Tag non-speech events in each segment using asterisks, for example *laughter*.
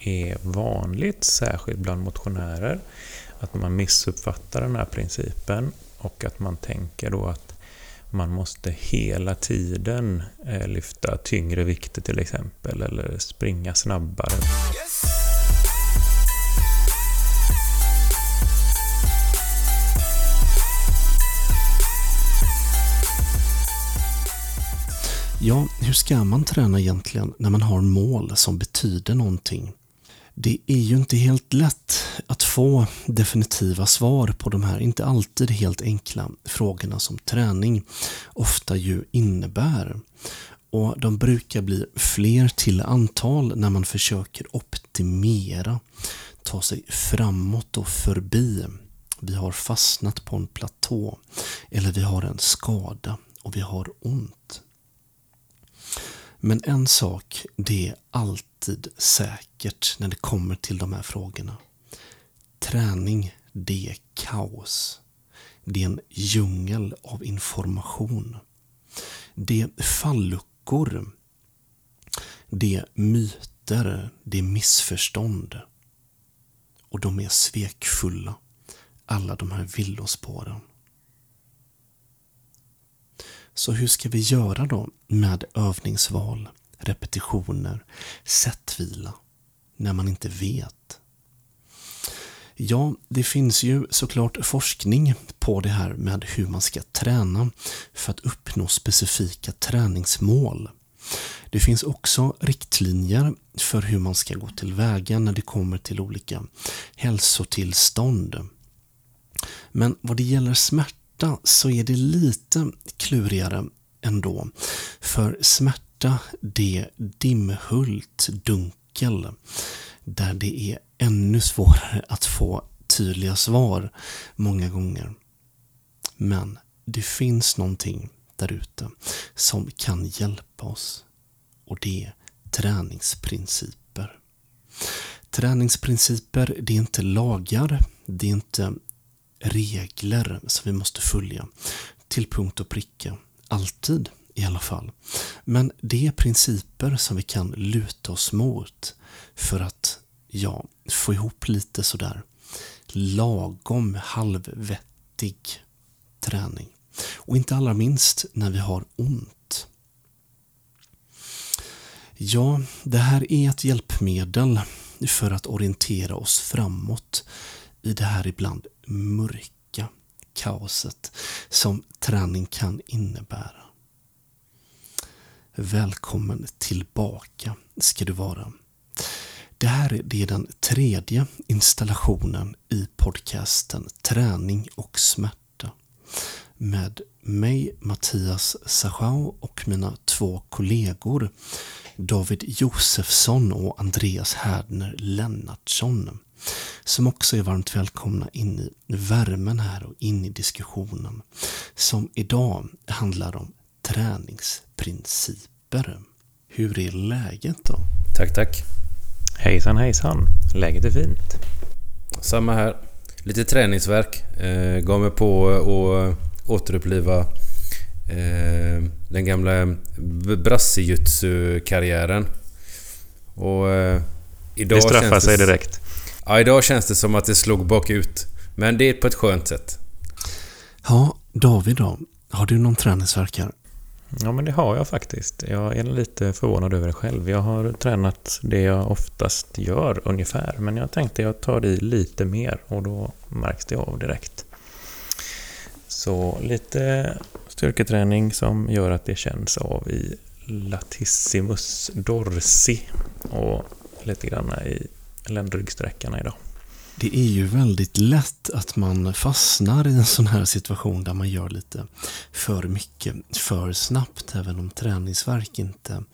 är vanligt, särskilt bland motionärer, att man missuppfattar den här principen och att man tänker då att man måste hela tiden eh, lyfta tyngre vikter till exempel, eller springa snabbare. Ja, hur ska man träna egentligen när man har mål som betyder någonting? Det är ju inte helt lätt att få definitiva svar på de här inte alltid helt enkla frågorna som träning ofta ju innebär. Och De brukar bli fler till antal när man försöker optimera, ta sig framåt och förbi. Vi har fastnat på en platå eller vi har en skada och vi har ont. Men en sak, det är alltid säkert när det kommer till de här frågorna. Träning, det är kaos. Det är en djungel av information. Det är falluckor. Det är myter. Det är missförstånd. Och de är svekfulla. Alla de här villospåren. Så hur ska vi göra då med övningsval, repetitioner, sättvila, när man inte vet? Ja, det finns ju såklart forskning på det här med hur man ska träna för att uppnå specifika träningsmål. Det finns också riktlinjer för hur man ska gå tillväga när det kommer till olika hälsotillstånd. Men vad det gäller smärta smärta så är det lite klurigare ändå. För smärta, det är dimhult, dunkel, där det är ännu svårare att få tydliga svar många gånger. Men det finns någonting där ute som kan hjälpa oss. Och det är träningsprinciper. Träningsprinciper, det är inte lagar, det är inte regler som vi måste följa till punkt och pricka. Alltid i alla fall. Men det är principer som vi kan luta oss mot för att ja, få ihop lite sådär lagom halvvettig träning. Och inte allra minst när vi har ont. Ja, det här är ett hjälpmedel för att orientera oss framåt i det här ibland mörka kaoset som träning kan innebära. Välkommen tillbaka ska du vara. Det här är den tredje installationen i podcasten Träning och smärta med mig Mattias Sachau och mina två kollegor David Josefsson och Andreas Härdner Lennartsson som också är varmt välkomna in i värmen här och in i diskussionen som idag handlar om träningsprinciper. Hur är läget då? Tack, tack. Hejsan, hejsan. Läget är fint. Samma här. Lite träningsverk. Eh, gav mig på att återuppliva eh, den gamla brassejutsu-karriären. Och eh, idag Det straffar sig direkt. Ja, idag känns det som att det slog bakut. Men det är på ett skönt sätt. Ja, David då? Har du någon träningsvärk här? Ja, men det har jag faktiskt. Jag är lite förvånad över det själv. Jag har tränat det jag oftast gör ungefär, men jag tänkte jag tar i lite mer och då märks det av direkt. Så lite styrketräning som gör att det känns av i latissimus dorsi och lite grann i ländryggsträckarna idag. Det är ju väldigt lätt att man fastnar i en sån här situation där man gör lite för mycket för snabbt, även om träningsverk inte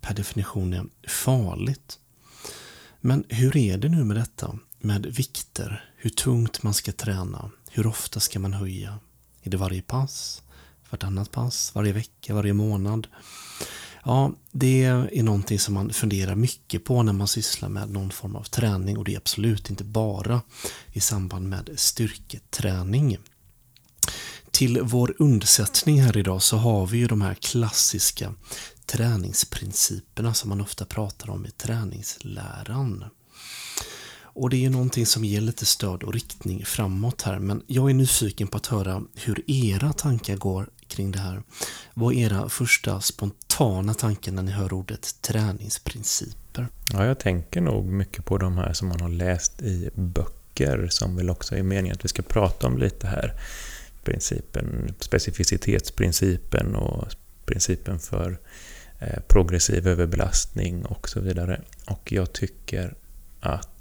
per definition är farligt. Men hur är det nu med detta? Med vikter, hur tungt man ska träna, hur ofta ska man höja? Är det varje pass? Vartannat pass? Varje vecka? Varje månad? Ja, det är någonting som man funderar mycket på när man sysslar med någon form av träning och det är absolut inte bara i samband med styrketräning. Till vår undsättning här idag så har vi ju de här klassiska träningsprinciperna som man ofta pratar om i träningsläran. Och det är ju någonting som ger lite stöd och riktning framåt här. Men jag är nyfiken på att höra hur era tankar går kring det här. Vad är era första spontana tankar när ni hör ordet träningsprinciper? Ja, jag tänker nog mycket på de här som man har läst i böcker som väl också är meningen att vi ska prata om lite här. Principen, specificitetsprincipen och principen för eh, progressiv överbelastning och så vidare. Och jag tycker att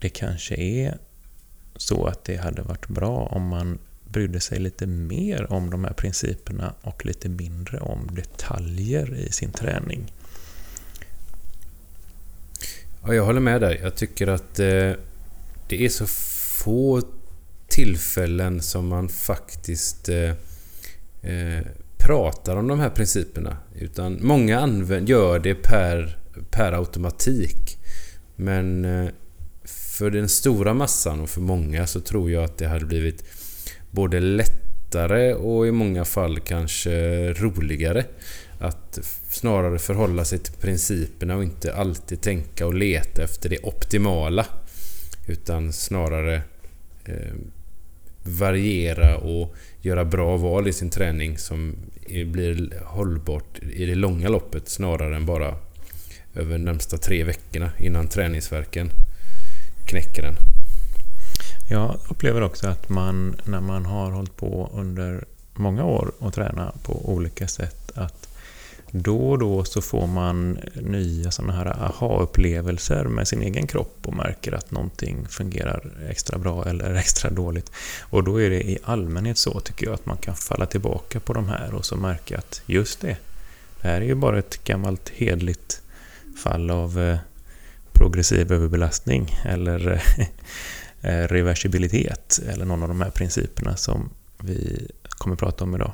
det kanske är så att det hade varit bra om man brydde sig lite mer om de här principerna och lite mindre om detaljer i sin träning. Ja, jag håller med dig. Jag tycker att eh, det är så få tillfällen som man faktiskt eh, eh, pratar om de här principerna. Utan många använder, gör det per, per automatik. Men eh, för den stora massan och för många så tror jag att det hade blivit både lättare och i många fall kanske roligare att snarare förhålla sig till principerna och inte alltid tänka och leta efter det optimala. Utan snarare eh, variera och göra bra val i sin träning som blir hållbart i det långa loppet snarare än bara över de närmsta tre veckorna innan träningsverken knäcker den. Jag upplever också att man när man har hållit på under många år och träna på olika sätt att då och då så får man nya sådana här aha-upplevelser med sin egen kropp och märker att någonting fungerar extra bra eller *laughs* extra dåligt. Och då är det i allmänhet så tycker jag att man kan falla tillbaka på de här och så märka att just det, det här är ju bara ett gammalt hedligt fall av eh, progressiv överbelastning eller eh, eh, reversibilitet eller någon av de här principerna som vi kommer att prata om idag.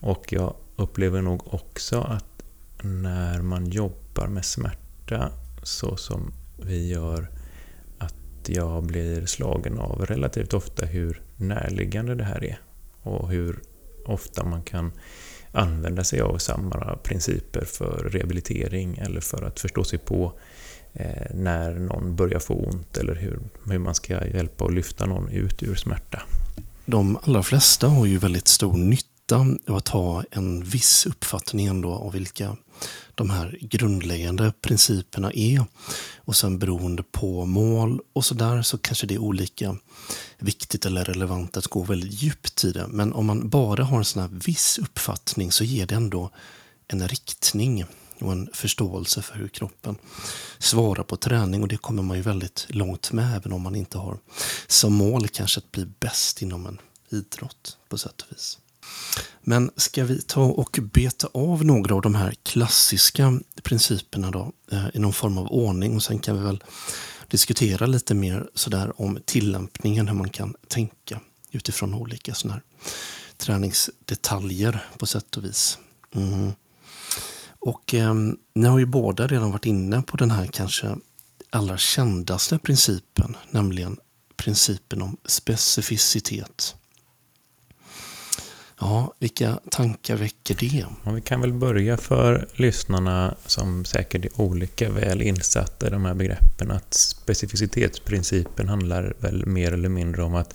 Och jag upplever nog också att när man jobbar med smärta så som vi gör att jag blir slagen av relativt ofta hur närliggande det här är och hur ofta man kan använda sig av samma principer för rehabilitering eller för att förstå sig på eh, Eh, när någon börjar få ont eller hur, hur man ska hjälpa och lyfta någon ut ur smärta. De allra flesta har ju väldigt stor nytta av att ha en viss uppfattning ändå av vilka de här grundläggande principerna är. Och sen beroende på mål och sådär så kanske det är olika viktigt eller relevant att gå väldigt djupt i det. Men om man bara har en sån här viss uppfattning så ger det ändå en riktning och en förståelse för hur kroppen svarar på träning och det kommer man ju väldigt långt med även om man inte har som mål kanske att bli bäst inom en idrott på sätt och vis. Men ska vi ta och beta av några av de här klassiska principerna då eh, i någon form av ordning och sen kan vi väl diskutera lite mer sådär om tillämpningen, hur man kan tänka utifrån olika sådana här träningsdetaljer på sätt och vis. Mm. Och eh, ni har ju båda redan varit inne på den här kanske allra kändaste principen, nämligen principen om specificitet. Ja, vilka tankar väcker det? Ja, vi kan väl börja för lyssnarna som säkert är olika väl insatta i de här begreppen att specificitetsprincipen handlar väl mer eller mindre om att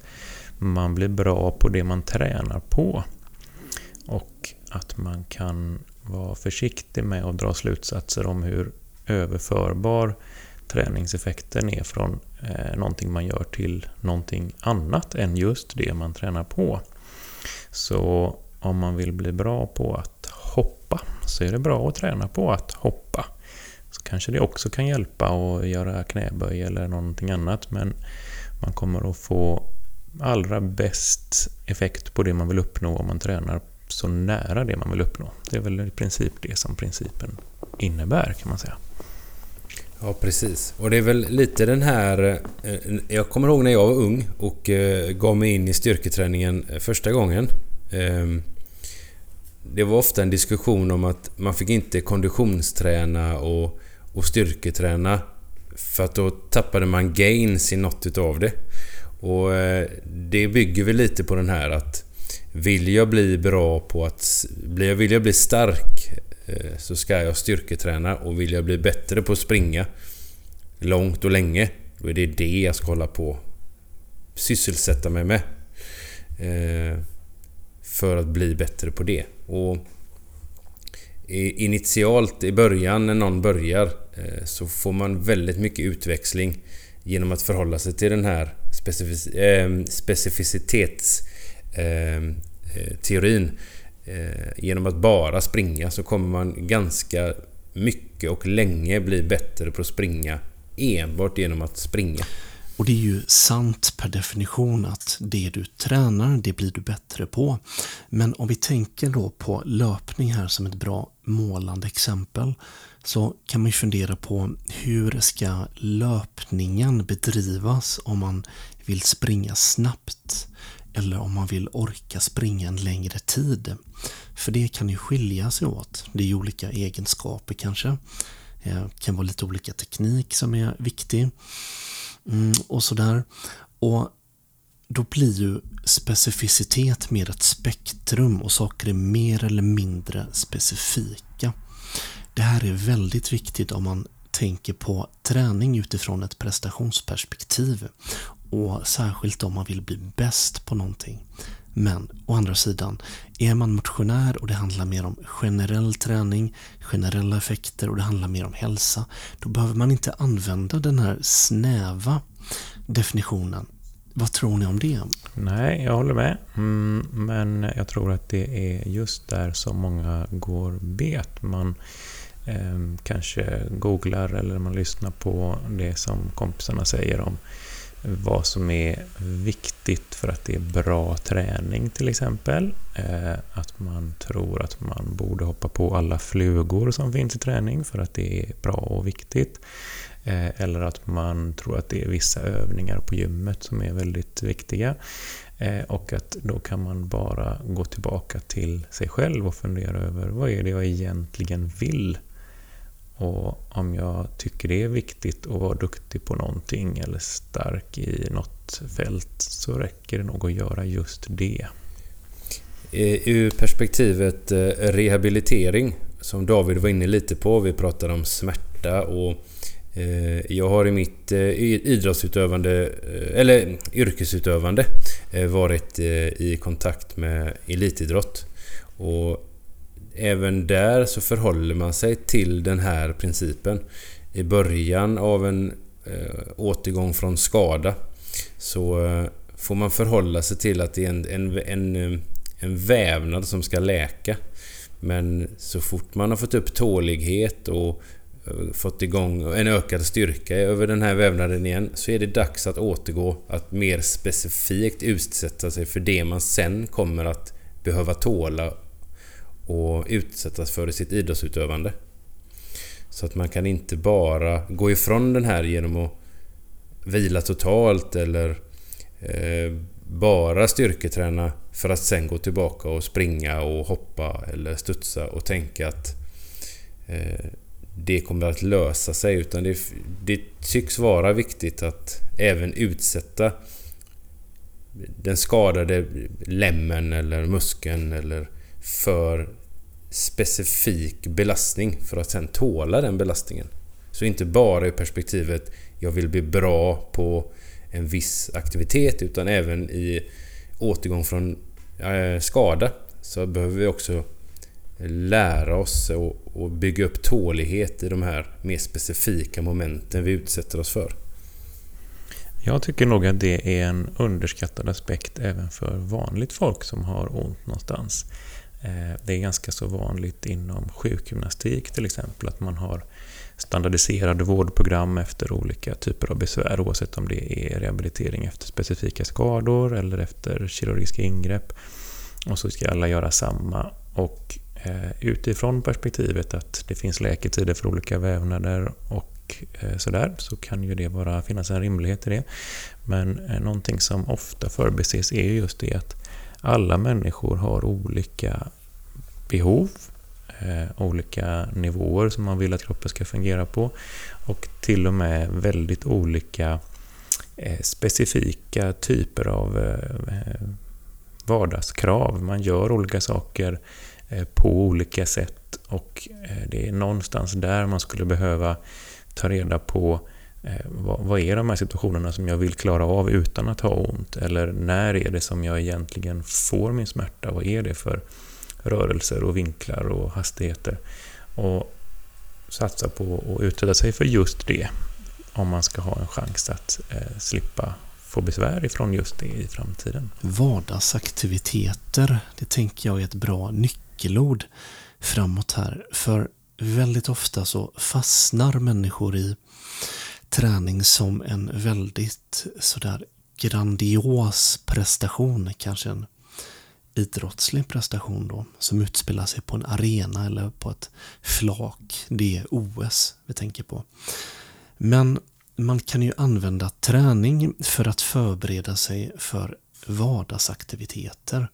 man blir bra på det man tränar på. Och att man kan vara försiktig med att dra slutsatser om hur överförbar träningseffekten är från eh, någonting man gör till någonting annat än just det man tränar på. Så om man vill bli bra på att hoppa så är det bra att träna på att hoppa. Så kanske det också kan hjälpa att göra knäböj eller någonting annat men man kommer att få allra bäst effekt på det man vill uppnå om man tränar så nära det man vill uppnå. Det är väl i princip det som principen innebär kan man säga. Ja, precis. Och det är väl lite den här... Eh, jag kommer ihåg när jag var ung och eh, gav mig in i styrketräningen eh, första gången. Ehm, det var ofta en diskussion om att man fick inte konditionsträna och, och styrketräna för att då tappade man gains i något utav det. Och det bygger väl lite på den här att vill jag bli bra på att... Vill jag bli stark eh, så ska jag styrketräna och vill jag bli bättre på att springa långt och länge, då är det det jag ska hålla på sysselsätta mig med. Eh, för att bli bättre på det. Och initialt i början när någon börjar eh, så får man väldigt mycket utväxling genom att förhålla sig till den här specific specificitets Ehm, eh, teorin eh, Genom att bara springa så kommer man ganska mycket och länge bli bättre på att springa enbart genom att springa. Och det är ju sant per definition att det du tränar, det blir du bättre på. Men om vi tänker då på löpning här som ett bra målande exempel så kan man ju fundera på hur ska löpningen bedrivas om man vill springa snabbt eller om man vill orka springa en längre tid. För det kan ju skilja sig åt. Det är ju olika egenskaper kanske. Det kan vara lite olika teknik som är viktig. Mm, och sådär. Och då blir ju specificitet mer ett spektrum och saker är mer eller mindre specifika. Det här är väldigt viktigt om man tänker på träning utifrån ett prestationsperspektiv och särskilt om man vill bli bäst på någonting. Men å andra sidan, är man motionär och det handlar mer om generell träning, generella effekter och det handlar mer om hälsa, då behöver man inte använda den här snäva definitionen. Vad tror ni om det? Nej, jag håller med. Mm, men jag tror att det är just där som många går bet. Man eh, kanske googlar eller man lyssnar på det som kompisarna säger om vad som är viktigt för att det är bra träning till exempel. Eh, att man tror att man borde hoppa på alla flugor som finns i träning för att det är bra och viktigt. Eh, eller att man tror att det är vissa övningar på gymmet som är väldigt viktiga. Eh, och att då kan man bara gå tillbaka till sig själv och fundera över vad är det jag egentligen vill och om jag tycker det är viktigt att vara duktig på någonting eller stark i något fält så räcker det nog att göra just det. Ur perspektivet eh, rehabilitering som David var inne lite på. Vi pratade om smärta och eh, jag har i mitt eh, idrottsutövande eller yrkesutövande varit i kontakt med elitidrott. Och även där så förhåller man sig till den här principen. I början av en eh, återgång från skada så eh, får man förhålla sig till att det är en, en, en, eh, en vävnad som ska läka. Men så fort man har fått upp tålighet och eh, fått igång en ökad styrka över den här vävnaden igen så är det dags att återgå att mer specifikt utsätta sig för det man sen kommer att behöva tåla och utsättas för i sitt idrottsutövande. Så att man kan inte bara gå ifrån den här genom att vila totalt eller eh, bara styrketräna för att sen gå tillbaka och springa och hoppa eller studsa och tänka att eh, det kommer att lösa sig. Utan det, det tycks vara viktigt att även utsätta den skadade lämmen eller muskeln eller för specifik belastning för att sen tåla den belastningen. Så inte bara i perspektivet jag vill bli bra på en viss aktivitet utan även i återgång från eh, skada så behöver vi också lära oss och bygga upp tålighet i de här mer specifika momenten vi utsätter oss för. Jag tycker nog att det är en underskattad aspekt även för vanligt folk som har ont någonstans. Eh, det är ganska så vanligt inom sjukgymnastik till exempel att man har standardiserade vårdprogram efter olika typer av besvär oavsett om det är rehabilitering efter specifika skador eller efter kirurgiska ingrepp. Och så ska alla göra samma. Och eh, utifrån perspektivet att det finns läketider för olika vävnader och eh, sådär så kan ju det bara finnas en rimlighet i det. Men någonting som ofta förbises är just det att alla människor har olika behov, eh, olika nivåer som man vill att kroppen ska fungera på och till och med väldigt olika eh, specifika typer av eh, vardagskrav. Man gör olika saker eh, på olika sätt och eh, det är någonstans där man skulle behöva ta reda på eh, Eh, vad, vad är de här situationerna som jag vill klara av utan att ha ont? Eller när är det som jag egentligen får min smärta? Vad är det för rörelser och vinklar och hastigheter? Och satsa på att utsätta sig för just det om man ska ha en chans att eh, slippa få besvär ifrån just det i framtiden. Vardagsaktiviteter, det tänker jag är ett bra nyckelord framåt här. För väldigt ofta så fastnar människor i träning som en väldigt sådär grandios prestation, kanske en idrottslig prestation då, som utspelar sig på en arena eller på ett flak. Det är OS vi tänker på. Men man kan ju använda träning för att förbereda sig för vardagsaktiviteter.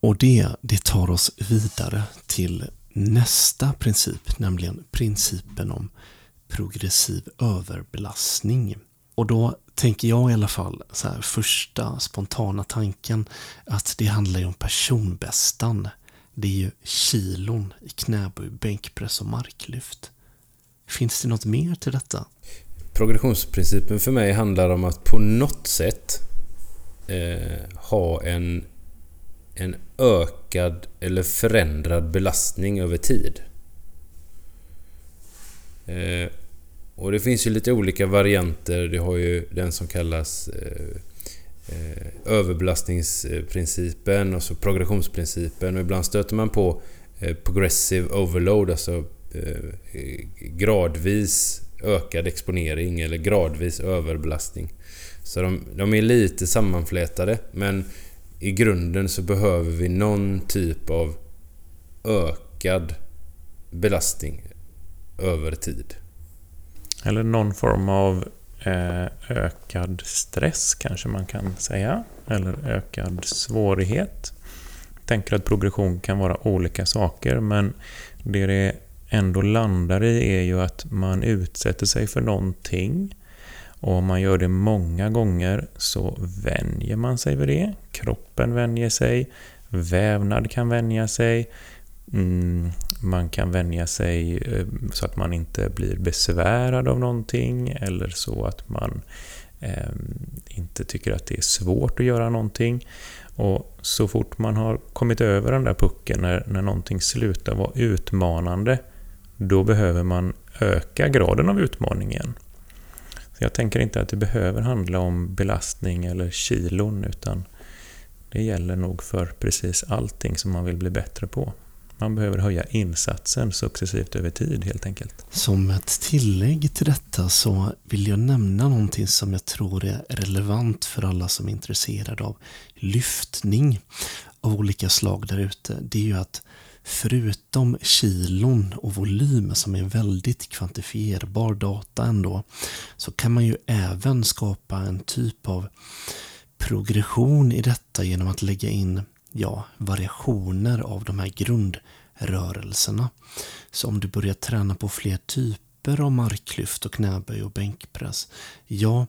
Och det, det tar oss vidare till nästa princip, nämligen principen om progressiv överbelastning. Och då tänker jag i alla fall, så här, första spontana tanken, att det handlar ju om personbästan. Det är ju kilon i knäböj, bänkpress och marklyft. Finns det något mer till detta? Progressionsprincipen för mig handlar om att på något sätt eh, ha en, en ökad eller förändrad belastning över tid. Eh, och det finns ju lite olika varianter. Det har ju den som kallas eh, eh, överbelastningsprincipen och så progressionsprincipen. Och ibland stöter man på eh, progressive overload, alltså eh, gradvis ökad exponering eller gradvis överbelastning. Så de, de är lite sammanflätade men i grunden så behöver vi någon typ av ökad belastning över tid. Eller någon form av eh, ökad stress kanske man kan säga. Eller ökad svårighet. Jag tänker att progression kan vara olika saker men det det ändå landar i är ju att man utsätter sig för någonting och om man gör det många gånger så vänjer man sig vid det. Kroppen vänjer sig, vävnad kan vänja sig, mm, man kan vänja sig eh, så att man inte blir besvärad av någonting eller så att man eh, inte tycker att det är svårt att göra någonting. Och så fort man har kommit över den där pucken, när, när någonting slutar vara utmanande, då behöver man öka graden av utmaning igen. Så jag tänker inte att det behöver handla om belastning eller kilon, utan det gäller nog för precis allting som man vill bli bättre på. Man behöver höja insatsen successivt över tid helt enkelt. Som ett tillägg till detta så vill jag nämna någonting som jag tror är relevant för alla som är intresserade av lyftning av olika slag där ute. Det är ju att förutom kilon och volym som är väldigt kvantifierbar data ändå, så kan man ju även skapa en typ av progression i detta genom att lägga in ja, variationer av de här grundrörelserna. Så om du börjar träna på fler typer av marklyft och knäböj och bänkpress, ja,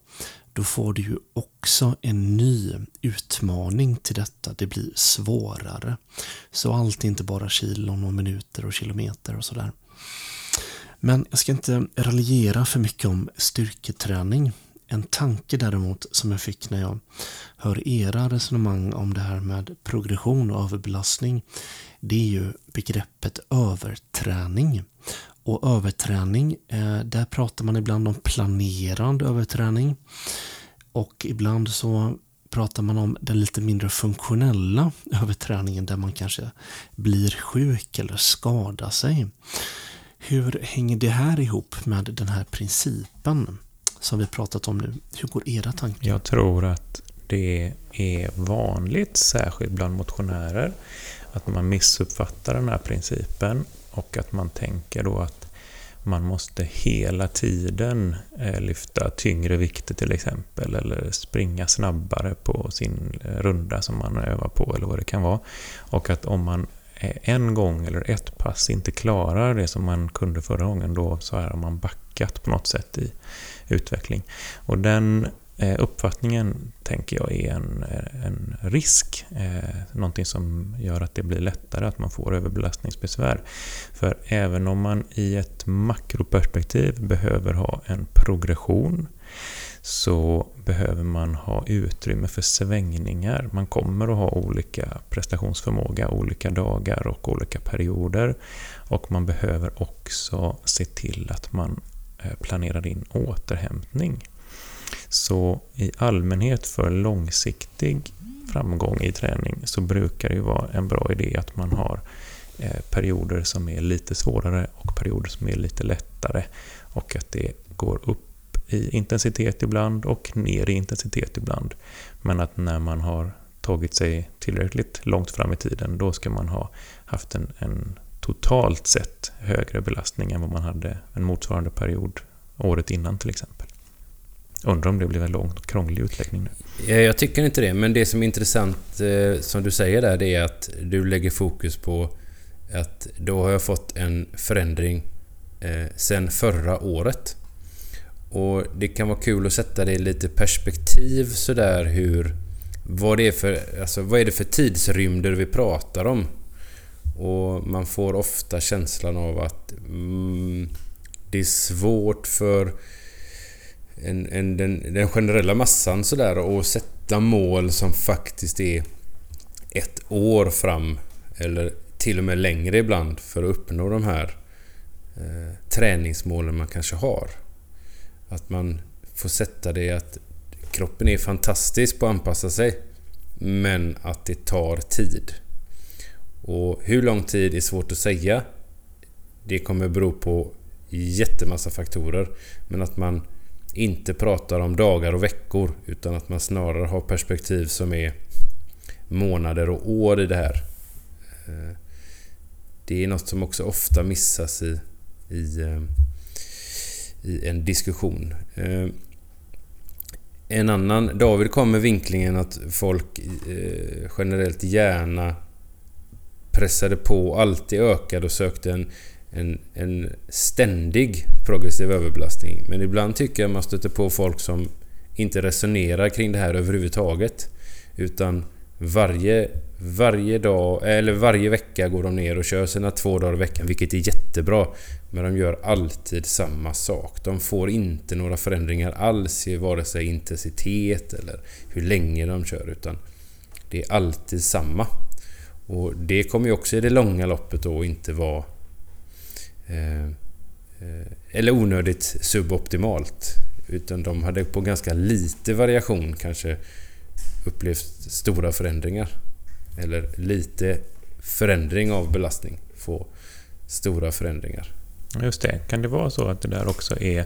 då får du ju också en ny utmaning till detta. Det blir svårare. Så allt är inte bara kilon och minuter och kilometer och sådär. Men jag ska inte raljera för mycket om styrketräning. En tanke däremot som jag fick när jag hör era resonemang om det här med progression och överbelastning. Det är ju begreppet överträning. Och överträning, eh, där pratar man ibland om planerad överträning. Och ibland så pratar man om den lite mindre funktionella överträningen där man kanske blir sjuk eller skadar sig. Hur hänger det här ihop med den här principen som vi pratat om nu? Hur går era tankar? Jag tror att det är vanligt, särskilt bland motionärer, att man missuppfattar den här principen och att man tänker då att man måste hela tiden eh, lyfta tyngre vikter till exempel eller springa snabbare på sin eh, runda som man övar på eller vad det kan vara. Och att om man eh, en gång eller ett pass inte klarar det som man kunde förra gången då så har man backat på något sätt i utveckling. Och den eh, uppfattningen tänker jag är en, en risk. Eh, någonting som gör att det blir lättare att man får överbelastningsbesvär. För även om man i ett makroperspektiv behöver ha en progression så behöver man ha utrymme för svängningar. Man kommer att ha olika prestationsförmåga, olika dagar och olika perioder. Och man behöver också se till att man Eh, planerar in återhämtning. Så i allmänhet för långsiktig framgång i träning så brukar det ju vara en bra idé att man har eh, perioder som är lite svårare och perioder som är lite lättare och att det går upp i intensitet ibland och ner i intensitet ibland. Men att när man har tagit sig tillräckligt långt fram i tiden, då ska man ha haft en, en totalt sett högre belastning än vad man hade en motsvarande period året innan till exempel. Undrar om det blev en lång och krånglig utläggning nu? Jag tycker inte det, men det som är intressant eh, som du säger där, det är att du lägger fokus på att då har jag fått en förändring eh, sen förra året. Och det kan vara kul att sätta det i lite perspektiv sådär hur... Vad, det är för, alltså, vad är det för tidsrymder vi pratar om? Och man får ofta känslan av att mm, det är svårt för en, en, den, den generella massan sådär att sätta mål som faktiskt är ett år fram eller till och med längre ibland för att uppnå de här eh, träningsmålen man kanske har. Att man får sätta det att kroppen är fantastisk på att anpassa sig men att det tar tid. Och hur lång tid är svårt att säga. Det kommer bero på jättemassa faktorer. Men att man inte pratar om dagar och veckor utan att man snarare har perspektiv som är månader och år i det här. Eh, det är något som också ofta missas i, i, eh, i en diskussion. Eh, en annan... David kom med vinklingen att folk generellt gärna pressade på, alltid ökade och sökte en en, en ständig progressiv överbelastning. Men ibland tycker jag man stöter på folk som inte resonerar kring det här överhuvudtaget. Utan varje, varje dag, eller varje vecka går de ner och kör sina två dagar i veckan, vilket är jättebra. Men de gör alltid samma sak. De får inte några förändringar alls i vare sig intensitet eller hur länge de kör, utan det är alltid samma. Och det kommer ju också i det långa loppet då inte vara Eh, eh, eller onödigt suboptimalt. Utan de hade på ganska lite variation kanske upplevt stora förändringar. Eller lite förändring av belastning få stora förändringar. Just det. Kan det vara så att det där också är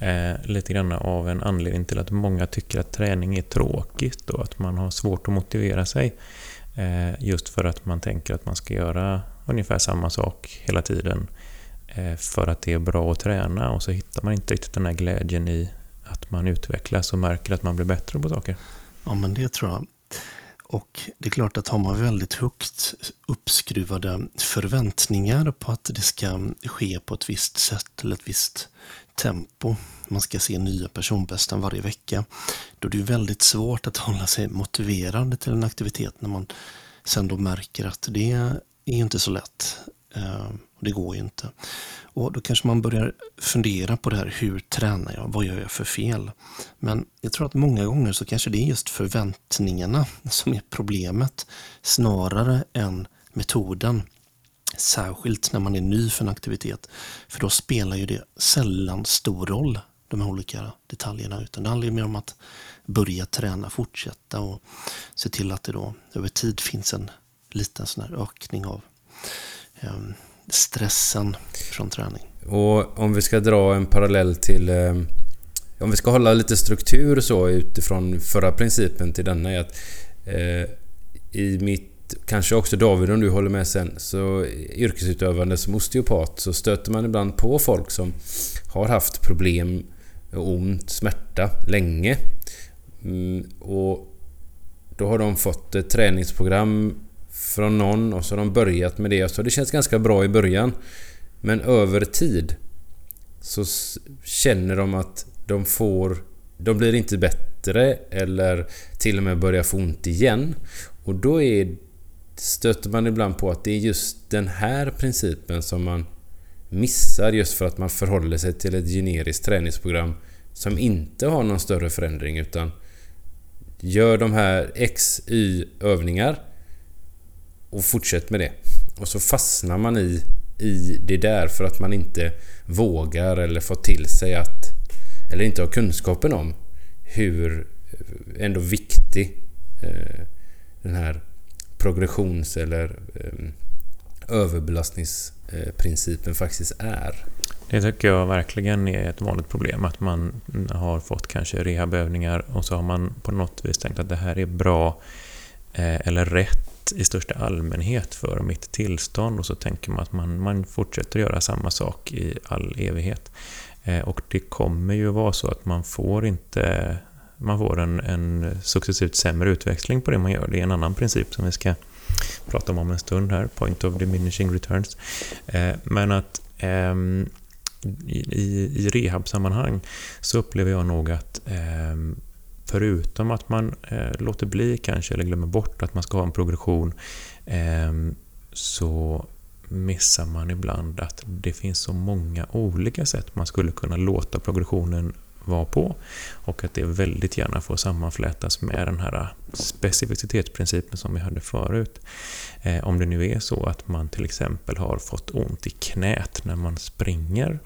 eh, lite grann av en anledning till att många tycker att träning är tråkigt och att man har svårt att motivera sig? Eh, just för att man tänker att man ska göra ungefär samma sak hela tiden Eh, för att det är bra att träna och så hittar man inte riktigt den här glädjen i att man utvecklas och märker att man blir bättre på saker. Ja, men det tror jag. Och det är klart att har man väldigt högt uppskruvade förväntningar på att det ska ske på ett visst sätt eller ett visst tempo, man ska se nya personbästen varje vecka, då är det väldigt svårt att hålla sig motiverad till en aktivitet när man sen då märker att det är inte så lätt. Ehm, det går ju inte. Och då kanske man börjar fundera på det här, hur tränar jag? Vad gör jag för fel? Men jag tror att många gånger så kanske det är just förväntningarna som är problemet snarare än metoden. Särskilt när man är ny för en aktivitet. För då spelar ju det sällan stor roll, de här olika detaljerna. Utan det handlar ju mer om att börja träna, fortsätta och se till att det då över tid finns en liten sån här ökning av Ehm, stressen från träning. Och om vi ska dra en parallell till... Eh, om vi ska hålla lite struktur så utifrån förra principen till denna är att eh, i mitt Kanske också David om du håller med sen. Så yrkesutövande som osteopat så stöter man ibland på folk som har haft problem, ont, smärta länge. Mm, och då har de fått ett träningsprogram från någon och så har de börjat med det. Så det känns ganska bra i början. Men över tid så känner de att de får... De blir inte bättre eller till och med börjar få ont igen. Och då är, stöter man ibland på att det är just den här principen som man missar just för att man förhåller sig till ett generiskt träningsprogram som inte har någon större förändring utan gör de här X, Y övningar och fortsätt med det. Och så fastnar man i, i det där för att man inte vågar eller får till sig att eller inte har kunskapen om hur ändå viktig eh, den här progressions eller eh, överbelastningsprincipen faktiskt är. Det tycker jag verkligen är ett vanligt problem. Att man har fått kanske rehabövningar och så har man på något vis tänkt att det här är bra eh, eller rätt i största allmänhet för mitt tillstånd och så tänker man att man, man fortsätter göra samma sak i all evighet. Eh, och det kommer ju vara så att man får inte man får en, en successivt sämre utväxling på det man gör. Det är en annan princip som vi ska prata om om en stund här, point of diminishing returns. Eh, men att ehm, i, i rehabsammanhang så upplever jag nog att ehm, förutom att man eh, låter bli kanske eller glömmer bort att man ska ha en progression eh, så missar man ibland att det finns så många olika sätt man skulle kunna låta progressionen vara på och att det väldigt gärna får sammanflätas med den här specificitetsprincipen som vi hade förut. Eh, om det nu är så att man till exempel har fått ont i knät när man springer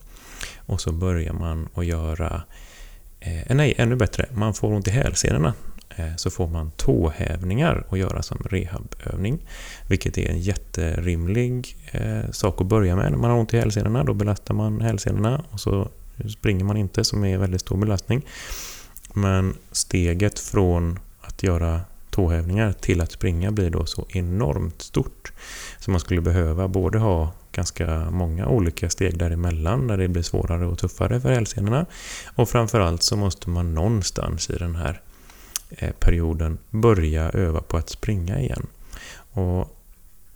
och så börjar man att göra eh, nej, ännu bättre, man får ont i hälsenorna Eh, så får man tåhävningar att göra som rehabövning. Vilket är en jätterimlig eh, sak att börja med. När man har ont i hälsenorna, då belastar man hälsenorna och så springer man inte, som är en väldigt stor belastning. Men steget från att göra tåhävningar till att springa blir då så enormt stort. Så man skulle behöva både ha ganska många olika steg däremellan när det blir svårare och tuffare för hälsenorna. Och framförallt så måste man någonstans i den här eh, perioden börja öva på att springa igen. Och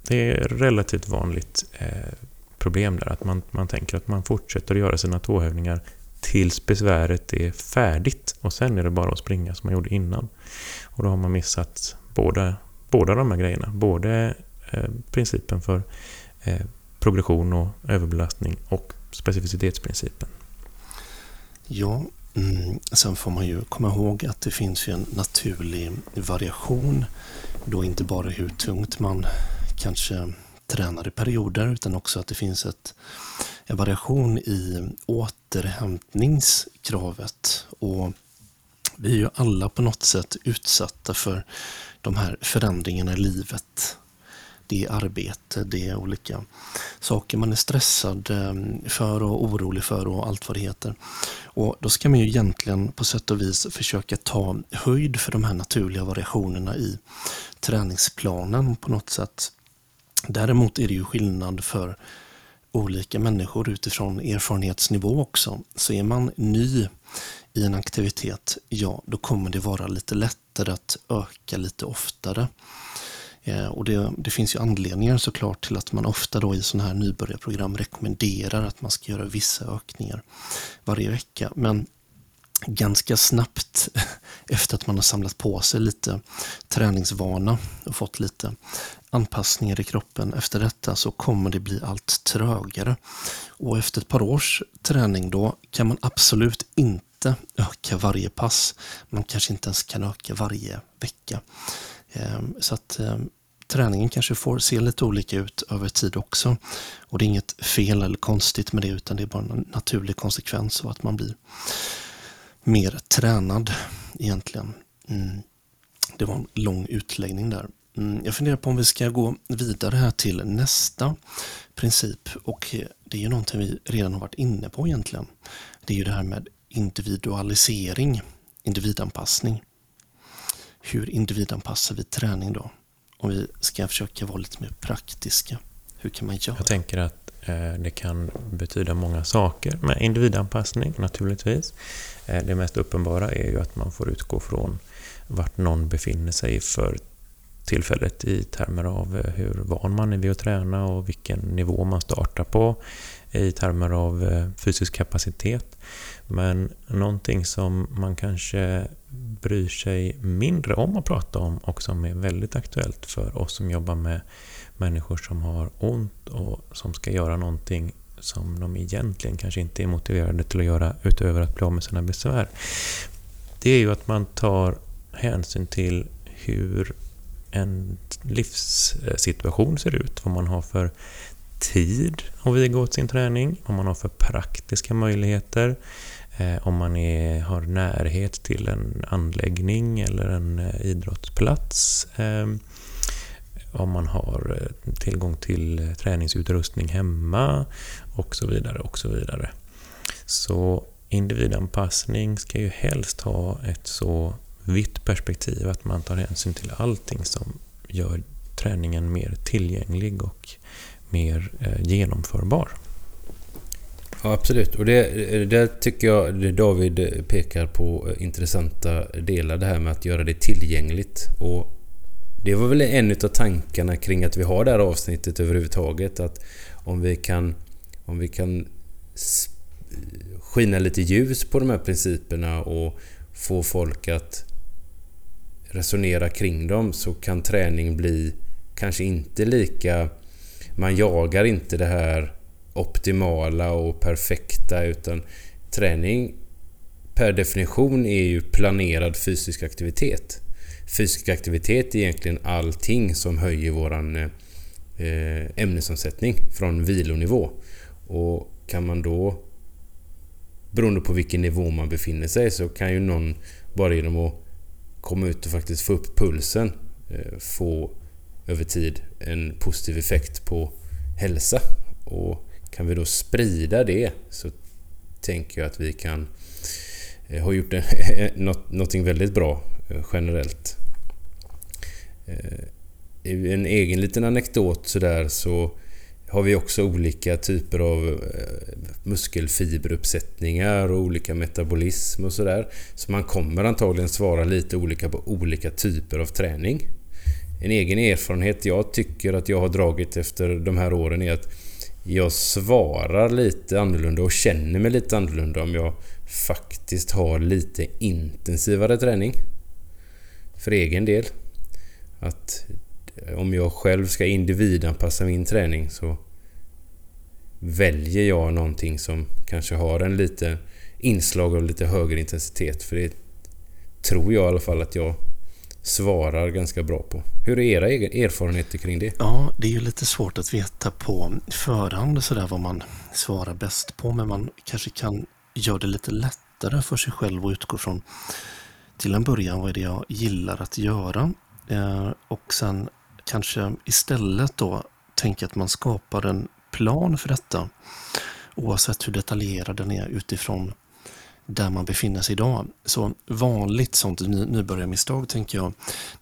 det är relativt vanligt eh, problem där, att man, man tänker att man fortsätter att göra sina tåhävningar tills besväret är färdigt och sen är det bara att springa som man gjorde innan. Och då har man missat båda, båda de här grejerna. Både eh, principen för eh, progression och överbelastning och specificitetsprincipen. Ja, Mm, sen får man ju komma ihåg att det finns ju en naturlig variation. Då inte bara hur tungt man kanske tränar i perioder utan också att det finns ett, en variation i återhämtningskravet. Och vi är ju alla på något sätt utsatta för de här förändringarna i livet det är arbete, det är olika saker man är stressad eh, för och orolig för och allt vad det heter. Och Då ska man ju egentligen på sätt och vis försöka ta höjd för de här naturliga variationerna i träningsplanen på något sätt. Däremot är det ju skillnad för olika människor utifrån erfarenhetsnivå också. Så är man ny i en aktivitet, ja då kommer det vara lite lättare att öka lite oftare. Eh, och det, det, finns ju anledningar såklart till att man ofta då i sådana här nybörjarprogram rekommenderar att man ska göra vissa ökningar varje vecka. Men ganska snabbt *laughs* efter att man har samlat på sig lite träningsvana och fått lite anpassningar i kroppen efter detta så kommer det bli allt trögare. Och efter ett par års träning då kan man absolut inte öka varje pass. Man kanske inte ens kan öka varje vecka. Ehm, så att ehm, träningen kanske får se lite olika ut över tid också. Och det är inget fel eller konstigt med det utan det är bara en naturlig konsekvens av att man blir mer tränad egentligen. Mm. Det var en lång utläggning där. Mm. Jag funderar på om vi ska gå vidare här till nästa princip och eh, det är ju någonting vi redan har varit inne på egentligen. Det är ju det här med individualisering, individanpassning hur individanpassar vi träning då? Om vi ska försöka vara lite mer praktiska. Hur kan man göra? Jag tänker att eh, det kan betyda många saker med individanpassning naturligtvis. Eh, det mest uppenbara är ju att man får utgå från vart någon befinner sig för tillfället i termer av eh, hur van man är vid att träna och vilken nivå man startar på i termer av eh, fysisk kapacitet. Men någonting som man kanske bryr sig mindre om att prata om och som är väldigt aktuellt för oss som jobbar med människor som har ont och som ska göra någonting som de egentligen kanske inte är motiverade till att göra utöver att bli av med sina besvär. Det är ju att man tar hänsyn till hur en livssituation ser ut, vad man har för tid att viga åt sin träning, vad man har för praktiska möjligheter, eh, om man är, har närhet till en anläggning eller en eh, idrottsplats, eh, om man har tillgång till träningsutrustning hemma och så vidare. och Så vidare. Så individanpassning ska ju helst ha ett så vitt perspektiv att man tar hänsyn till allting som gör träningen mer tillgänglig och mer eh, genomförbar. Ja, absolut. Och det, eh, det tycker jag David eh, pekar på intressanta delar. Det här med att göra det tillgängligt. Och det var väl en av tankarna kring att vi har det här avsnittet överhuvudtaget. Att om vi kan, om vi kan skina lite ljus på de här principerna och få folk att resonera kring dem så kan träning bli kanske inte lika... Man jagar inte det här optimala och perfekta utan träning per definition är ju planerad fysisk aktivitet. Fysisk aktivitet är egentligen allting som höjer våran eh, ämnesomsättning från vilonivå. Och kan man då beroende på vilken nivå man befinner sig så kan ju någon bara genom att komma ut och faktiskt få upp pulsen eh, få över tid en positiv effekt på hälsa. Och kan vi då sprida det så tänker jag att vi kan eh, ha gjort *laughs* någonting väldigt bra eh, generellt. Eh, en egen liten anekdot sådär så har vi också olika typer av muskelfiberuppsättningar och olika metabolism och sådär. Så man kommer antagligen svara lite olika på olika typer av träning. En egen erfarenhet jag tycker att jag har dragit efter de här åren är att jag svarar lite annorlunda och känner mig lite annorlunda om jag faktiskt har lite intensivare träning. För egen del. Att eh, om jag själv ska individanpassa min träning så väljer jag någonting som kanske har en lite inslag av lite högre intensitet. För det tror jag i alla fall att jag svarar ganska bra på. Hur är era erfarenheter kring det? Ja, det är ju lite svårt att veta på förhand sådär vad man svarar bäst på, men man kanske kan göra det lite lättare för sig själv och utgå från till en början vad är det jag gillar att göra eh, och sen kanske istället då tänka att man skapar en plan för detta. Oavsett hur detaljerad den är utifrån där man befinner sig idag. Så vanligt sånt nybörjarmisstag tänker jag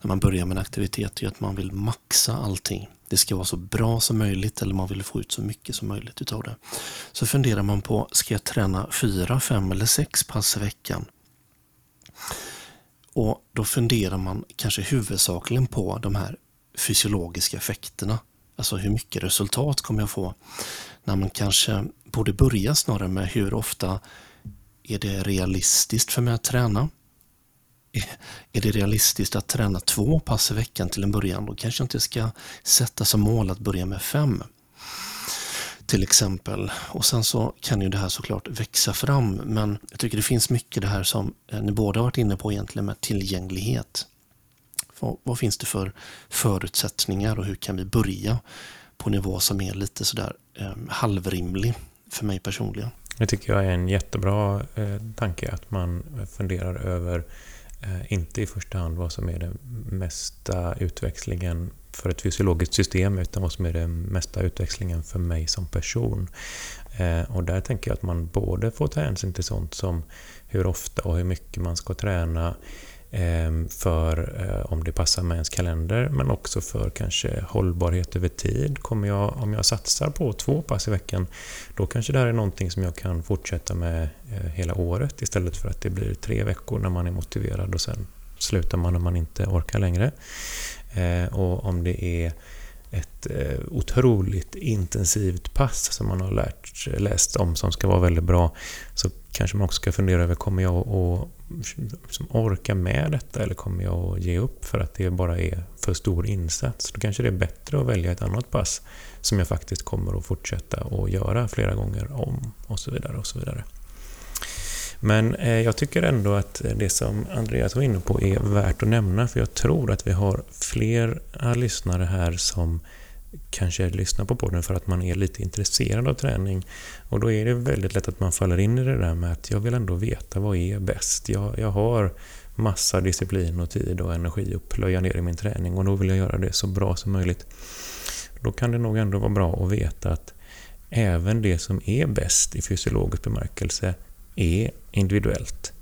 när man börjar med en aktivitet är att man vill maxa allting. Det ska vara så bra som möjligt eller man vill få ut så mycket som möjligt utav det. Så funderar man på, ska jag träna fyra, fem eller sex pass i veckan? Och då funderar man kanske huvudsakligen på de här fysiologiska effekterna. Alltså hur mycket resultat kommer jag få? När man kanske borde börja snarare med hur ofta är det realistiskt för mig att träna? Är det realistiskt att träna två pass i veckan till en början? Då kanske jag inte ska sätta som mål att börja med fem. Till exempel. Och sen så kan ju det här såklart växa fram. Men jag tycker det finns mycket det här som eh, ni båda varit inne på egentligen med tillgänglighet. Vad, vad, finns det för förutsättningar och hur kan vi börja på nivå som är lite sådär eh, halvrimlig för mig personligen? Det tycker jag är en jättebra eh, tanke att man funderar över eh, inte i första hand vad som är den mesta utväxlingen för ett fysiologiskt system utan vad som är den mesta utväxlingen för mig som person. Eh, och där tänker jag att man både får ta hänsyn till sånt som hur ofta och hur mycket man ska träna Ehm, för eh, om det passar med ens kalender men också för kanske hållbarhet över tid. Kommer jag, om jag satsar på två pass i veckan då kanske det här är någonting som jag kan fortsätta med eh, hela året istället för att det blir tre veckor när man är motiverad och sen slutar man när man inte orkar längre. Eh, och om det är ett otroligt intensivt pass som man har lärt, läst om som ska vara väldigt bra så kanske man också ska fundera över, kommer jag att liksom orka med detta eller kommer jag att ge upp för att det bara är för stor insats? Då kanske det är bättre att välja ett annat pass som jag faktiskt kommer att fortsätta att göra flera gånger om och så vidare. och så vidare. Men eh, jag tycker ändå att det som Andreas var inne på är värt att nämna för jag tror att vi har flera eh, lyssnare här som kanske lyssnar på podden för att man är lite intresserad av träning. Och då är det väldigt lätt att man faller in i det där med att jag vill ändå veta vad är bäst. Jag, jag har massa disciplin och tid och energi att plöja ner i min träning och då vill jag göra det så bra som möjligt. Då kan det nog ändå vara bra att veta att även det som är bäst i fysiologisk bemärkelse är individuellt.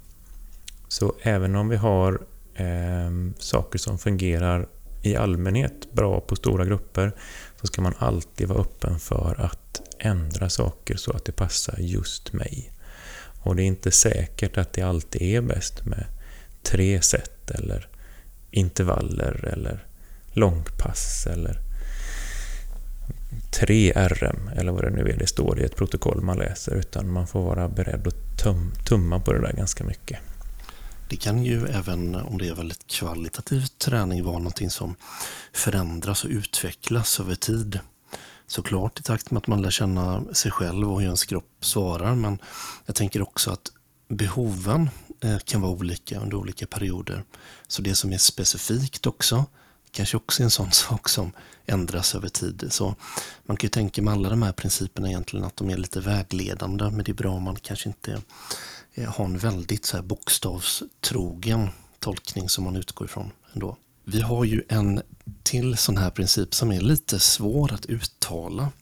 Så även om vi har eh, saker som fungerar i allmänhet bra på stora grupper så ska man alltid vara öppen för att ändra saker så att det passar just mig. Och det är inte säkert att det alltid är bäst med tre set eller intervaller eller långpass eller tre RM eller vad det nu är det står i ett protokoll man läser utan man får vara beredd att tum tumma på det där ganska mycket. Det kan ju även om det är väldigt kvalitativ träning vara någonting som förändras och utvecklas över tid. Såklart i takt med att man lär känna sig själv och hur ens kropp svarar men jag tänker också att behoven eh, kan vara olika under olika perioder. Så det som är specifikt också kanske också är en sån *laughs* sak som ändras över tid. Så man kan ju tänka med alla de här principerna egentligen att de är lite vägledande men det är bra om man kanske inte har en väldigt så här bokstavstrogen tolkning som man utgår ifrån ändå. Vi har ju en till sån här princip som är lite svår att uttala.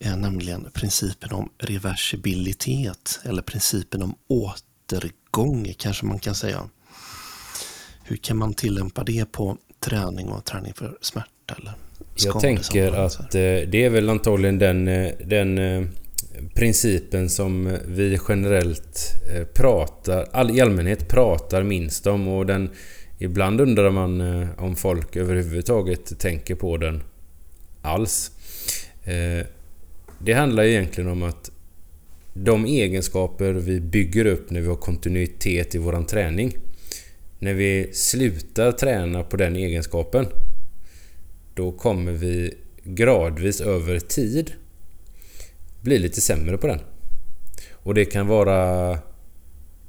Eh, nämligen principen om reversibilitet eller principen om återgång kanske man kan säga. Hur kan man tillämpa det på träning och träning för smärta? Eller Jag tänker att eh, det är väl antagligen den, den principen som vi generellt eh, pratar, all, i allmänhet pratar minst om och den Ibland undrar man eh, om folk överhuvudtaget tänker på den alls. Eh, det handlar egentligen om att de egenskaper vi bygger upp när vi har kontinuitet i våran träning. När vi slutar träna på den egenskapen då kommer vi gradvis över tid bli lite sämre på den. Och det kan vara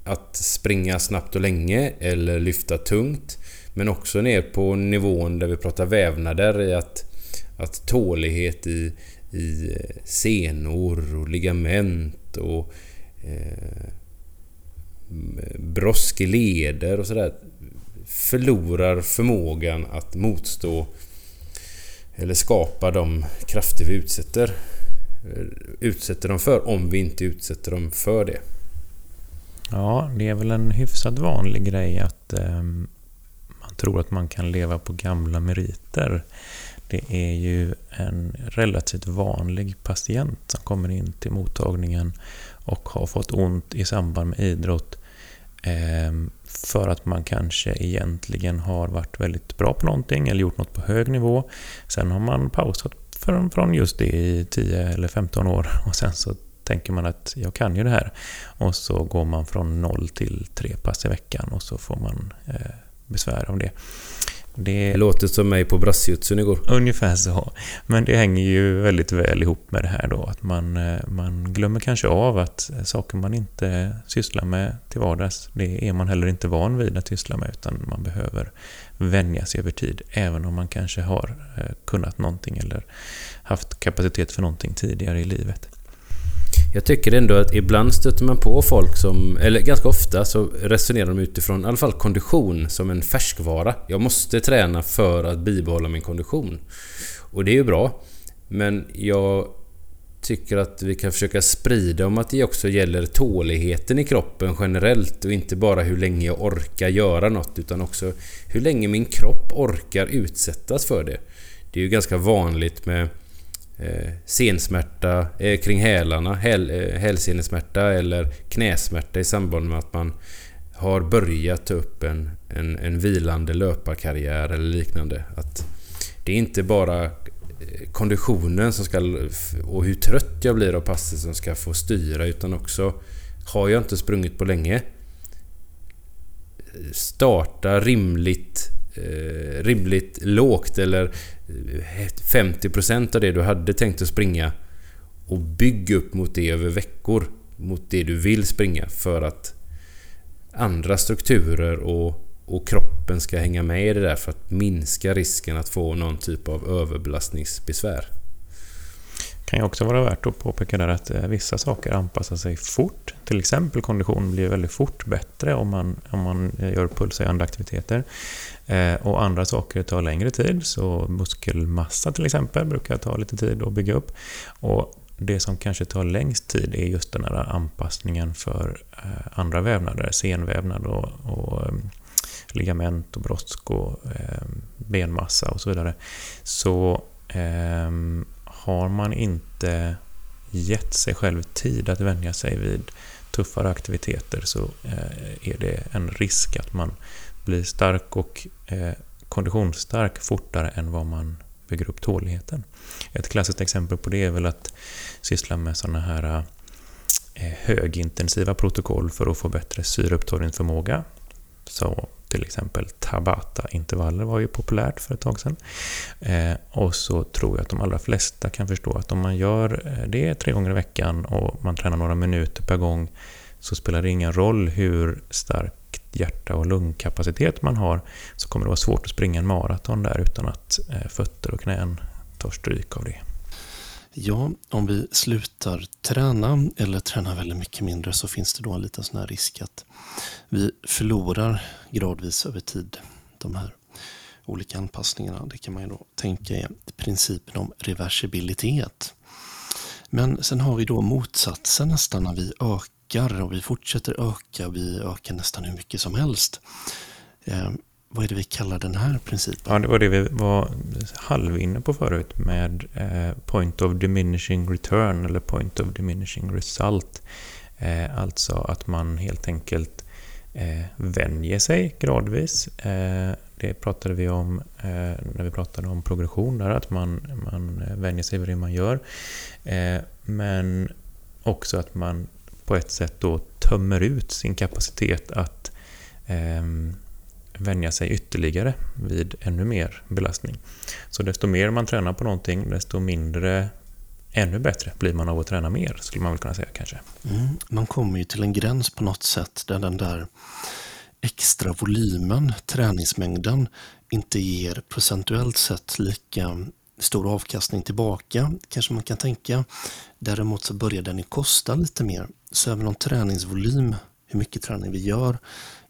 att springa snabbt och länge eller lyfta tungt. Men också ner på nivån där vi pratar vävnader i att, att tålighet i, i eh, senor och ligament och eh, brosk i leder och sådär förlorar förmågan att motstå eller skapa de krafter vi utsätter Eh, utsätter dem för om vi inte utsätter dem för det. Ja, det är väl en hyfsat vanlig grej att eh, man tror att man kan leva på gamla meriter. Det är ju en relativt vanlig patient som kommer in till mottagningen och har fått ont i samband med idrott eh, för att man kanske egentligen har varit väldigt bra på någonting eller gjort något på hög nivå. Sen har man pausat från, från just det i 10 eller 15 år och sen så tänker man att jag kan ju det här. Och så går man från noll till tre pass i veckan och så får man eh, besvär av det. Det, det låter som mig på brassjutsun igår. Ungefär så. Men det hänger ju väldigt väl ihop med det här då att man, eh, man glömmer kanske av att saker man inte sysslar med till vardags, det är man heller inte van vid att syssla med utan man behöver vänja sig över tid även om man kanske har eh, kunnat någonting eller haft kapacitet för någonting tidigare i livet. Jag tycker ändå att ibland stöter man på folk som, eller ganska ofta så resonerar de utifrån i alla fall kondition som en färskvara. Jag måste träna för att bibehålla min kondition. Och det är ju bra. Men jag tycker att vi kan försöka sprida om att det också gäller tåligheten i kroppen generellt och inte bara hur länge jag orkar göra något utan också hur länge min kropp orkar utsättas för det. Det är ju ganska vanligt med eh, sensmärta eh, kring hälarna, häl, eh, hälsenesmärta eller knäsmärta i samband med att man har börjat ta upp en, en, en vilande löparkarriär eller liknande. Att det är inte bara konditionen som ska, och hur trött jag blir av passet som ska få styra utan också har jag inte sprungit på länge eh, starta rimligt eh, rimligt lågt eller eh, 50% av det du hade tänkt att springa och bygg upp mot det över veckor mot det du vill springa för att andra strukturer och, och kroppen ska hänga med i det där för att minska risken att få någon typ av överbelastningsbesvär kan ju också vara värt att påpeka där att eh, vissa saker anpassar sig fort. Till exempel kondition blir väldigt fort bättre om man, om man eh, gör pulshöjande aktiviteter. Eh, och andra saker tar längre tid, så muskelmassa till exempel brukar ta lite tid att bygga upp. Och det som kanske tar längst tid är just den här anpassningen för andra vävnader, senvävnad och, och ligament och brosk och eh, benmassa och så vidare. Så eh, har man inte gett sig själv tid att vänja sig vid tuffare aktiviteter så eh, är det en risk att man blir stark och eh, konditionsstark fortare än vad man bygger upp tåligheten. Ett klassiskt exempel på det är väl att syssla med sådana här eh, högintensiva protokoll för att få bättre syreupptagningsförmåga. Så till exempel Tabata-intervaller var ju populärt för ett tag sedan. Eh, och så tror jag att de allra flesta kan förstå att om man gör eh, det tre gånger i veckan och man tränar några minuter per gång så spelar det ingen roll hur stark hjärta och lungkapacitet man har så kommer det vara svårt att springa en maraton där utan att eh, fötter och knän tar stryk av det. Ja, om vi slutar träna eller tränar väldigt mycket mindre så finns det då en liten sån här risk att vi förlorar gradvis över tid de här olika anpassningarna. Det kan man ju då tänka är principen om reversibilitet. Men sen har vi då motsatsen nästan när vi ökar och vi fortsätter öka. Vi ökar nästan hur mycket som helst. Eh, vad är det vi kallar den här principen? Ja, det var det vi var halvinne på förut med eh, point of diminishing return eller point of diminishing result. Eh, alltså att man helt enkelt eh, vänjer sig gradvis. Eh, det pratade vi om eh, när vi pratade om progression, där, att man, man eh, vänjer sig vid det man gör. Eh, men också att man på ett sätt då tömmer ut sin kapacitet att eh, vänja sig ytterligare vid ännu mer belastning. Så desto mer man tränar på någonting, desto mindre ännu bättre blir man av att träna mer, skulle man väl kunna säga kanske. Mm, man kommer ju till en gräns på något sätt där den där extra volymen, träningsmängden, inte ger procentuellt sett lika stor avkastning tillbaka, kanske man kan tänka. Däremot så börjar den ju kosta lite mer. Så även om träningsvolym, hur mycket träning vi gör,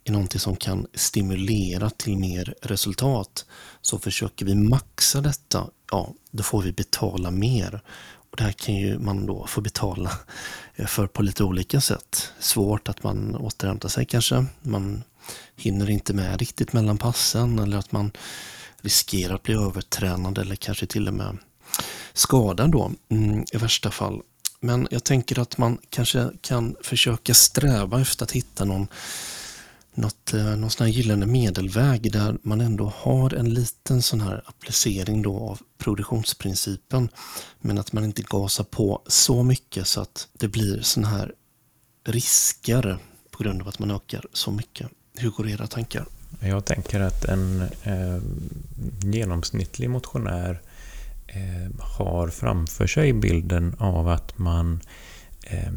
är någonting som kan stimulera till mer resultat så försöker vi maxa detta, ja, då får vi betala mer. Och Det här kan ju man då få betala eh, för på lite olika sätt. Svårt att man återhämtar sig kanske. Man hinner inte med riktigt mellan passen eller att man riskerar att bli övertränad eller kanske till och med skadad då mm, i värsta fall. Men jag tänker att man kanske kan försöka sträva efter att hitta någon något, eh, någon sån här gyllene medelväg där man ändå har en liten sån här applicering då av produktionsprincipen. Men att man inte gasar på så mycket så att det blir sån här risker på grund av att man ökar så mycket. Hur går era tankar? Jag tänker att en eh, genomsnittlig motionär eh, har framför sig bilden av att man eh,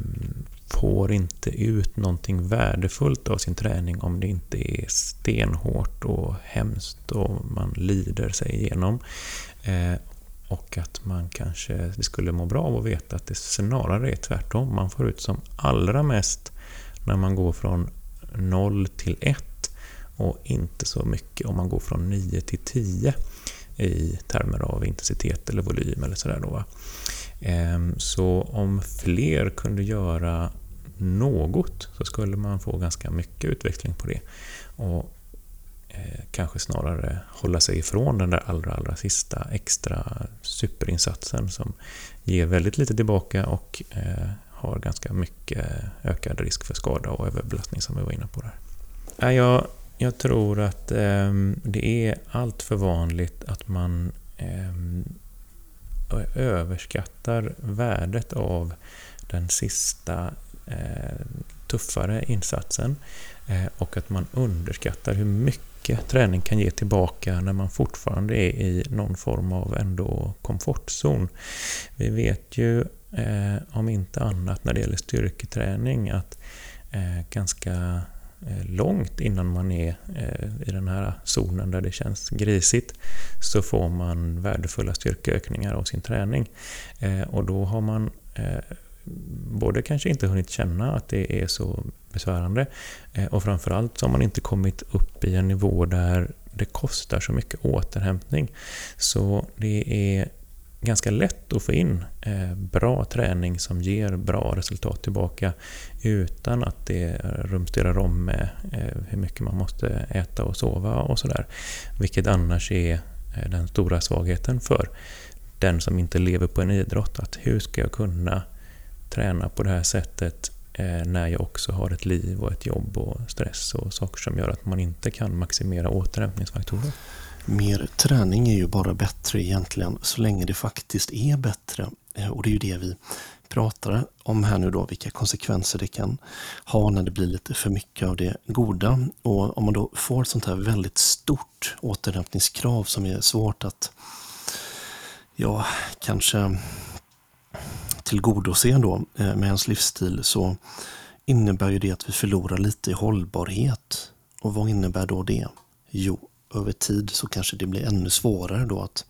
får inte ut någonting värdefullt av sin träning om det inte är stenhårt och hemskt och man lider sig igenom. Eh, och att man kanske det skulle må bra av att veta att det snarare är tvärtom. Man får ut som allra mest när man går från 0 till 1 och inte så mycket om man går från 9 till 10 i termer av intensitet eller volym eller sådär då. Ehm, så om fler kunde göra något så skulle man få ganska mycket utveckling på det. Och eh, kanske snarare hålla sig ifrån den där allra, allra sista extra superinsatsen som ger väldigt lite tillbaka och eh, har ganska mycket ökad risk för skada och överbelastning som vi var inne på där. Jag, jag tror att eh, det är allt för vanligt att man eh, överskattar värdet av den sista Eh, tuffare insatsen eh, och att man underskattar hur mycket träning kan ge tillbaka när man fortfarande är i någon form av ändå komfortzon. Vi vet ju, eh, om inte annat när det gäller styrketräning, att eh, ganska eh, långt innan man är eh, i den här zonen där det känns grisigt så får man värdefulla styrkeökningar av sin träning. Och då har man både kanske inte hunnit känna att det är så besvärande eh, och framförallt så har man inte kommit upp i en nivå där det kostar så mycket återhämtning. Så det är ganska lätt att få in eh, bra träning som ger bra resultat tillbaka utan att det rumsterar om med eh, hur mycket man måste äta och sova och sådär. Vilket annars är den stora svagheten för den som inte lever på en idrott. Att hur ska jag kunna träna på det här sättet eh, när jag också har ett liv och ett jobb och stress och saker som gör att man inte kan maximera återhämtningsfaktorer. Mer träning är ju bara bättre egentligen så länge det faktiskt är bättre. Eh, och det är ju det vi pratar om här nu då, vilka konsekvenser det kan ha när det blir lite för mycket av det goda. Och om man då får ett sånt här väldigt stort återhämtningskrav som är svårt att, ja, kanske tillgodose då eh, med ens livsstil så innebär ju det att vi förlorar lite i hållbarhet. Och vad innebär då det? Jo, över tid så kanske det blir ännu svårare då att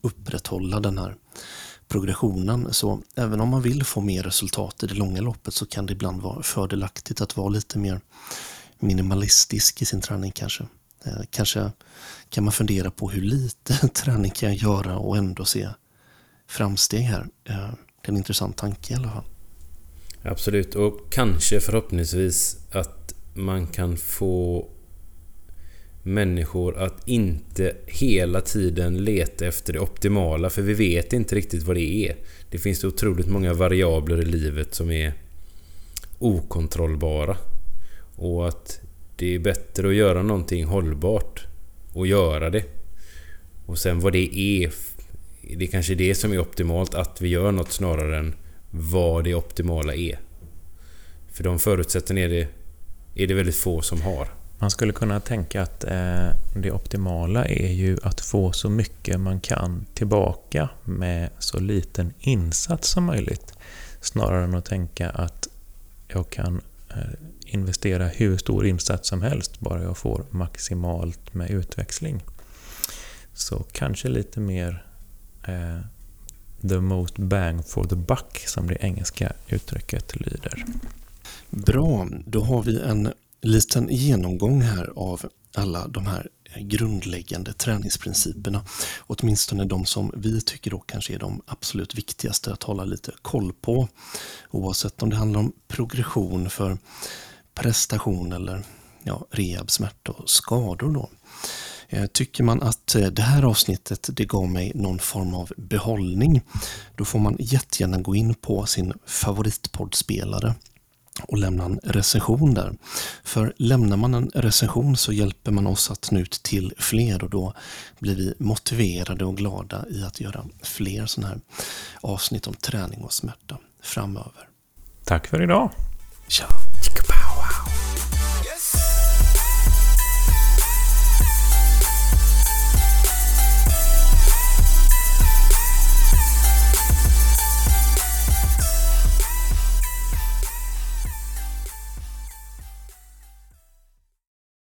upprätthålla den här progressionen. Så även om man vill få mer resultat i det långa loppet så kan det ibland vara fördelaktigt att vara lite mer minimalistisk i sin träning kanske. Eh, kanske kan man fundera på hur lite *laughs* träning kan jag göra och ändå se framsteg här. Eh, det är en intressant tanke i alla fall. Absolut, och kanske förhoppningsvis att man kan få människor att inte hela tiden leta efter det optimala för vi vet inte riktigt vad det är. Det finns otroligt många variabler i livet som är okontrollbara. Och att det är bättre att göra någonting hållbart och göra det. Och sen vad det är, det är kanske det som är optimalt att vi gör något snarare än vad det optimala är. För de förutsättningarna är det, är det väldigt få som har. Man skulle kunna tänka att eh, det optimala är ju att få så mycket man kan tillbaka med så liten insats som möjligt. Snarare än att tänka att jag kan eh, investera hur stor insats som helst bara jag får maximalt med utväxling. Så kanske lite mer eh, the most bang for the buck som det engelska uttrycket lyder. Bra, då har vi en liten genomgång här av alla de här grundläggande träningsprinciperna. Åtminstone de som vi tycker då kanske är de absolut viktigaste att hålla lite koll på. Oavsett om det handlar om progression för prestation eller ja, rehab, smärta och skador. Då. Eh, tycker man att eh, det här avsnittet det gav mig någon form av behållning, då får man jättegärna gå in på sin favoritpoddspelare och lämna en recension där. För lämnar man en recension så hjälper man oss att nå ut till fler och då blir vi motiverade och glada i att göra fler sådana här avsnitt om träning och smärta framöver. Tack för idag! Tja!